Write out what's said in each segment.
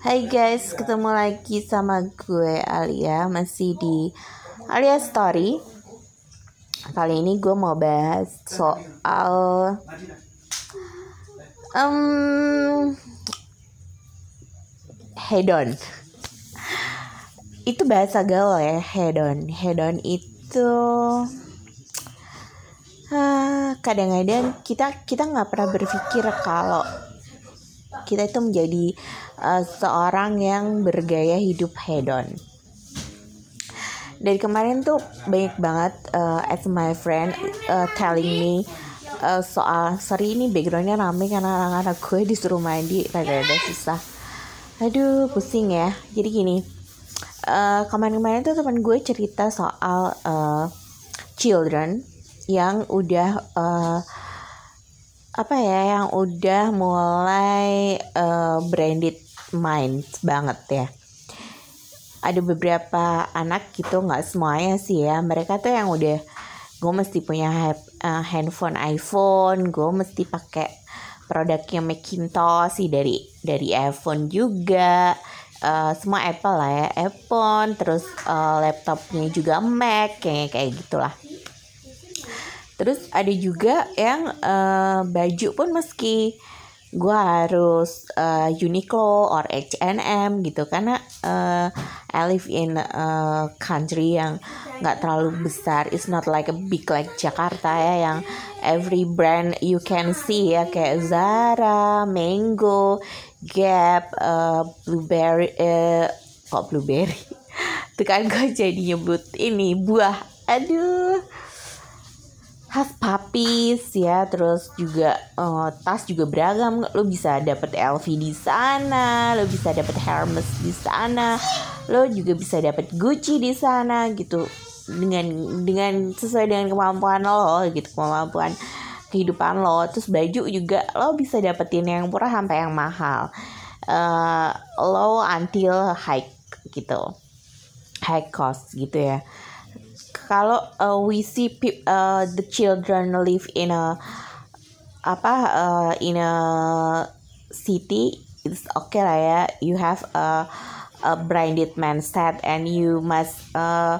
Hai guys, ketemu lagi sama gue Alia. Masih di Alia Story. Kali ini gue mau bahas soal um, Hedon. Itu bahasa gaul ya, hedon. Hedon itu uh, Kadang-kadang kita kita nggak pernah berpikir kalau kita itu menjadi uh, seorang yang bergaya hidup hedon. Dari kemarin tuh banyak banget uh, as my friend uh, telling me uh, soal sorry ini backgroundnya rame karena anak-anak gue disuruh mandi rada-rada susah. Aduh pusing ya. Jadi gini uh, kemarin-kemarin tuh teman gue cerita soal uh, children yang udah uh, apa ya yang udah mulai uh, branded mind banget ya. Ada beberapa anak gitu nggak semuanya sih ya. Mereka tuh yang udah gue mesti punya uh, handphone iPhone gue mesti pakai produknya Macintosh sih dari dari iPhone juga. Uh, semua Apple lah ya iPhone terus uh, laptopnya juga Mac kayak kayak gitulah. Terus ada juga yang uh, baju pun meski gue harus uh, Uniqlo or H&M gitu. Karena uh, I live in a country yang nggak terlalu besar. It's not like a big like Jakarta ya yang every brand you can see ya. Kayak Zara, Mango, Gap, uh, Blueberry uh, kok Blueberry? Tuh kan gue jadi nyebut ini buah. Aduh khas papis ya. Terus juga uh, tas juga beragam. Lo bisa dapet LV di sana lo bisa dapet Hermes di sana lo juga bisa dapet Gucci di sana gitu. Dengan dengan sesuai dengan kemampuan lo gitu kemampuan kehidupan lo. Terus baju juga lo bisa dapetin yang murah sampai yang mahal. Uh, lo until high gitu. High cost gitu ya kalau uh, we see uh, the children live in a apa uh, in a city it's okay lah ya. You have a a branded mindset and you must uh,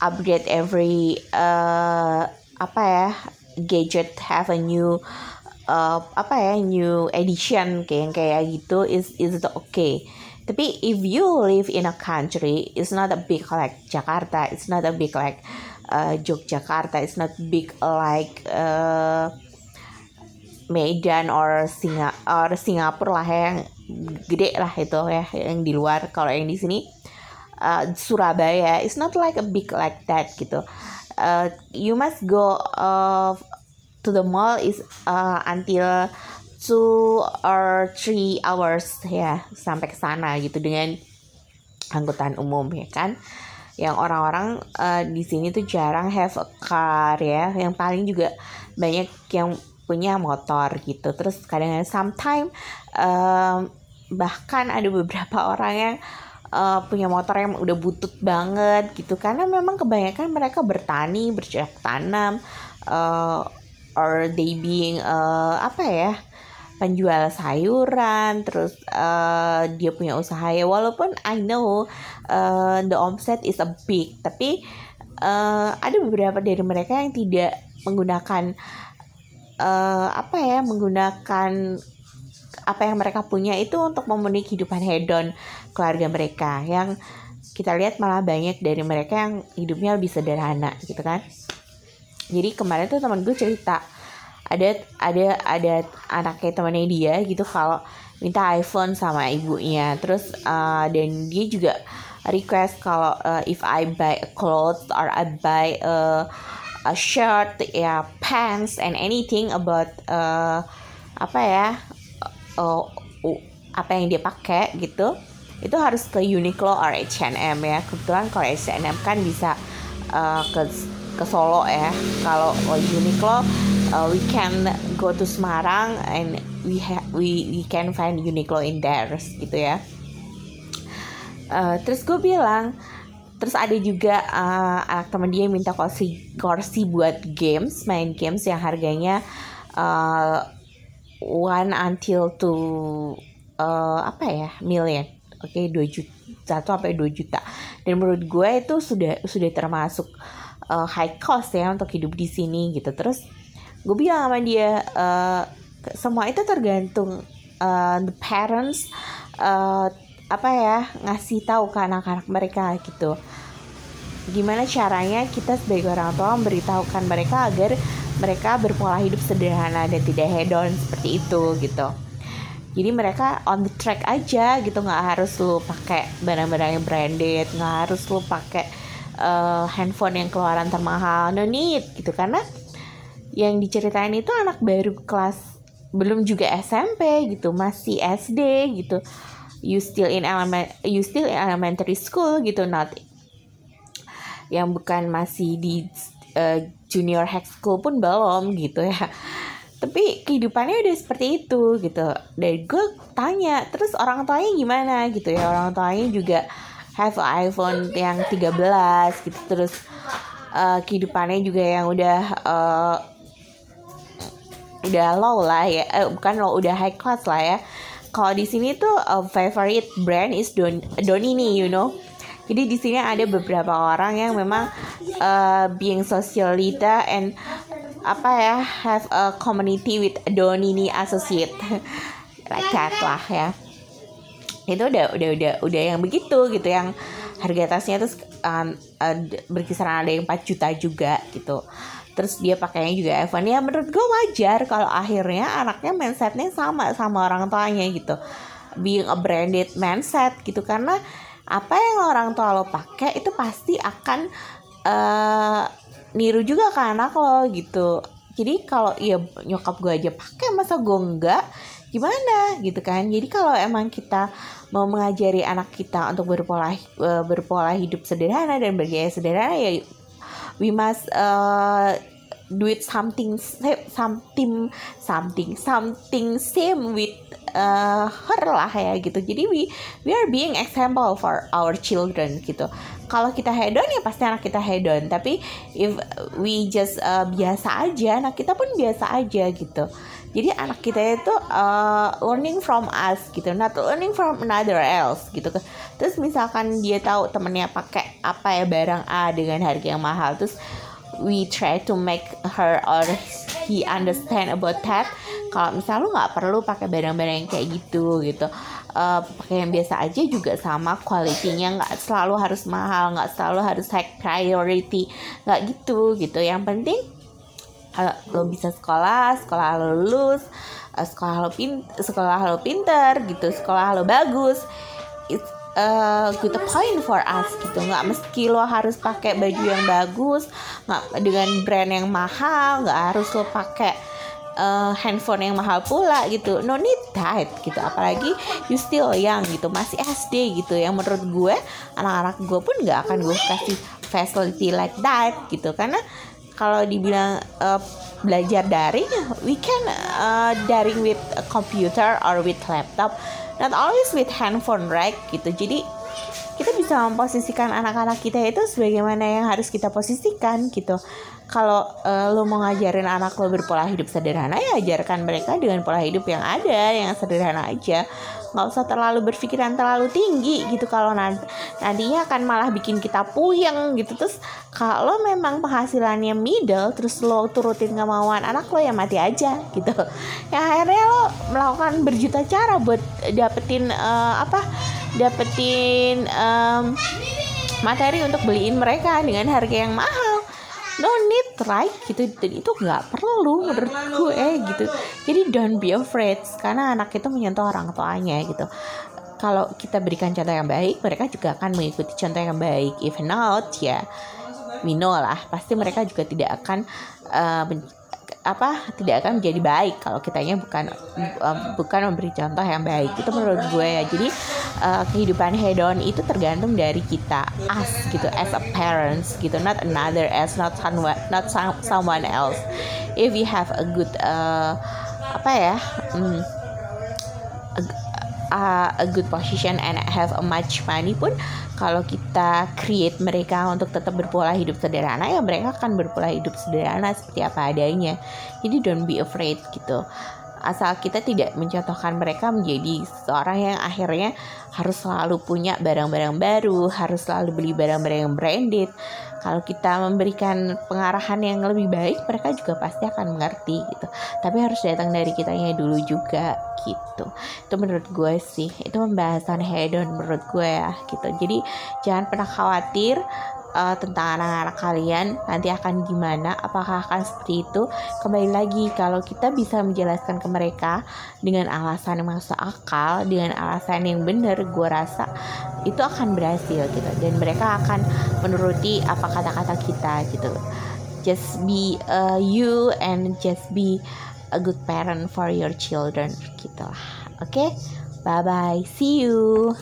upgrade every uh, apa ya gadget have a new uh, apa ya new edition kayak kayak gitu is is it okay tapi if you live in a country, it's not a big like Jakarta, it's not a big like uh, Yogyakarta, it's not big like uh, Medan or Singa or Singapura lah yang gede lah itu ya yang di luar. Kalau yang di sini uh, Surabaya it's not like a big like that gitu. Uh, you must go uh, to the mall is uh, until two or three hours ya sampai ke sana gitu dengan angkutan umum ya kan? Yang orang-orang uh, di sini tuh jarang have a car ya. Yang paling juga banyak yang punya motor gitu. Terus kadang-kadang sometimes uh, bahkan ada beberapa orang yang uh, punya motor yang udah butut banget gitu. Karena memang kebanyakan mereka bertani bercocok tanam uh, or they being uh, apa ya penjual sayuran terus uh, dia punya usaha ya. Walaupun I know uh, the omset is a big tapi uh, ada beberapa dari mereka yang tidak menggunakan uh, apa ya menggunakan apa yang mereka punya itu untuk memenuhi kehidupan hedon keluarga mereka. Yang kita lihat malah banyak dari mereka yang hidupnya lebih sederhana gitu kan. Jadi kemarin tuh teman gue cerita ada ada ada anaknya temannya dia gitu kalau minta iPhone sama ibunya. Terus uh, dan dia juga request kalau uh, if I buy a clothes or I buy a, a shirt ya pants and anything about uh, apa ya uh, uh, apa yang dia pakai gitu itu harus ke Uniqlo or H&M ya. Kebetulan kalau H&M kan bisa uh, ke ke Solo ya. Kalau Uniqlo uh, we can go to Semarang and we ha we we can find Uniqlo in there gitu ya. Uh, terus gue bilang terus ada juga uh, anak teman dia minta kursi kursi buat games main games yang harganya uh, one until two uh, apa ya million. Oke okay, 2 juta satu sampai 2 juta. Dan menurut gue itu sudah sudah termasuk uh, high cost ya untuk hidup di sini gitu. Terus gue bilang sama dia uh, semua itu tergantung uh, the parents uh, apa ya ngasih tahu ke anak-anak mereka gitu. Gimana caranya kita sebagai orang tua memberitahukan mereka agar mereka berpola hidup sederhana dan tidak hedon seperti itu gitu. Jadi mereka on the track aja gitu nggak harus lu pakai barang-barang yang branded nggak harus lu pakai uh, handphone yang keluaran termahal no need gitu. Karena yang diceritain itu anak baru kelas belum juga SMP gitu masih SD gitu. You still in element you still in elementary school gitu not yang bukan masih di uh, junior high school pun belum gitu ya. Tapi kehidupannya udah seperti itu gitu. Dan gue tanya terus orang tuanya gimana? gitu ya. Orang tuanya juga have iPhone yang 13 gitu. Terus uh, kehidupannya juga yang udah uh, udah low lah ya eh, bukan low udah high class lah ya. Kalau di sini tuh uh, favorite brand is Don Donini you know. Jadi di sini ada beberapa orang yang memang uh, being socialita and apa ya have a community with Donini associate. Like that lah ya. Itu udah udah udah udah yang begitu gitu yang harga tasnya tuh um, uh, berkisaran ada yang 4 juta juga gitu terus dia pakainya juga iPhone ya menurut gue wajar kalau akhirnya anaknya mindsetnya sama sama orang tuanya gitu. Being a branded mindset gitu. Karena apa yang orang tua lo pakai itu pasti akan uh, niru juga ke anak lo gitu. Jadi kalau ya nyokap gue aja pakai masa gue enggak? Gimana? Gitu kan. Jadi kalau emang kita mau mengajari anak kita untuk berpola uh, berpola hidup sederhana dan bergaya sederhana ya we must uh, do it something something something something same with uh, her lah ya gitu. Jadi we we are being example for our children gitu. Kalau kita hedon ya pasti anak kita hedon. Tapi if we just uh, biasa aja anak kita pun biasa aja gitu. Jadi anak kita itu uh, learning from us gitu. Not learning from another else gitu. Terus misalkan dia tahu temennya pakai apa ya barang A dengan harga yang mahal. Terus we try to make her or he understand about that kalau misal lu nggak perlu pakai barang-barang yang kayak gitu gitu. Uh, pakai yang biasa aja juga sama kualitinya nggak selalu harus mahal nggak selalu harus high priority. Nggak gitu gitu. Yang penting kalau lo bisa sekolah sekolah lo lulus uh, sekolah lo pin sekolah lo pinter gitu. Sekolah lo bagus. It's uh, good point for us gitu. Nggak mesti lo harus pakai baju yang bagus nggak dengan brand yang mahal nggak harus lo pakai uh, handphone yang mahal pula gitu. No need that gitu. Apalagi you still young gitu. Masih SD gitu. Yang menurut gue anak-anak gue pun nggak akan gue kasih facility like that gitu. Karena kalau dibilang uh, belajar daring we can uh, daring with computer or with laptop. Not always with handphone right? Gitu. Jadi kita bisa memposisikan anak-anak kita itu sebagaimana yang harus kita posisikan gitu. Kalau uh, lo mau ngajarin anak lo berpola hidup sederhana ya ajarkan mereka dengan pola hidup yang ada yang sederhana aja. Nggak usah terlalu berpikiran terlalu tinggi gitu. Kalau nanti nantinya akan malah bikin kita puyeng gitu. Terus kalau memang penghasilannya middle terus lo turutin kemauan anak lo ya mati aja gitu. Ya akhirnya lo melakukan berjuta cara buat dapetin uh, apa dapetin um, materi untuk beliin mereka dengan harga yang mahal. No need right? Gitu. Dan itu nggak perlu menurut gue eh, gitu. Jadi don't be afraid karena anak itu menyentuh orang tuanya gitu. Kalau kita berikan contoh yang baik mereka juga akan mengikuti contoh yang baik. If not ya we know lah. Pasti mereka juga tidak akan uh, apa tidak akan menjadi baik kalau kitanya bukan bukan memberi contoh yang baik. Itu menurut gue ya. Jadi uh, kehidupan hedon itu tergantung dari kita as gitu as a parents gitu not another as not someone not someone else. If we have a good uh, apa ya um, a good position and have a much money pun kalau kita create mereka untuk tetap berpola hidup sederhana ya mereka akan berpola hidup sederhana seperti apa adanya. Jadi don't be afraid gitu. Asal kita tidak mencontohkan mereka menjadi seorang yang akhirnya harus selalu punya barang-barang baru harus selalu beli barang-barang yang branded kalau kita memberikan pengarahan yang lebih baik mereka juga pasti akan mengerti gitu. Tapi harus datang dari kitanya dulu juga gitu. Itu menurut gue sih. Itu pembahasan hedon menurut gue ya gitu. Jadi jangan pernah khawatir uh, tentang anak-anak kalian. Nanti akan gimana apakah akan seperti itu. Kembali lagi kalau kita bisa menjelaskan ke mereka dengan alasan yang masuk akal dengan alasan yang benar gue rasa itu akan berhasil gitu. Dan mereka akan menuruti apa kata-kata kita gitu. Just be uh, you and just be a good parent for your children gitu lah. Oke? Okay? bye bye see you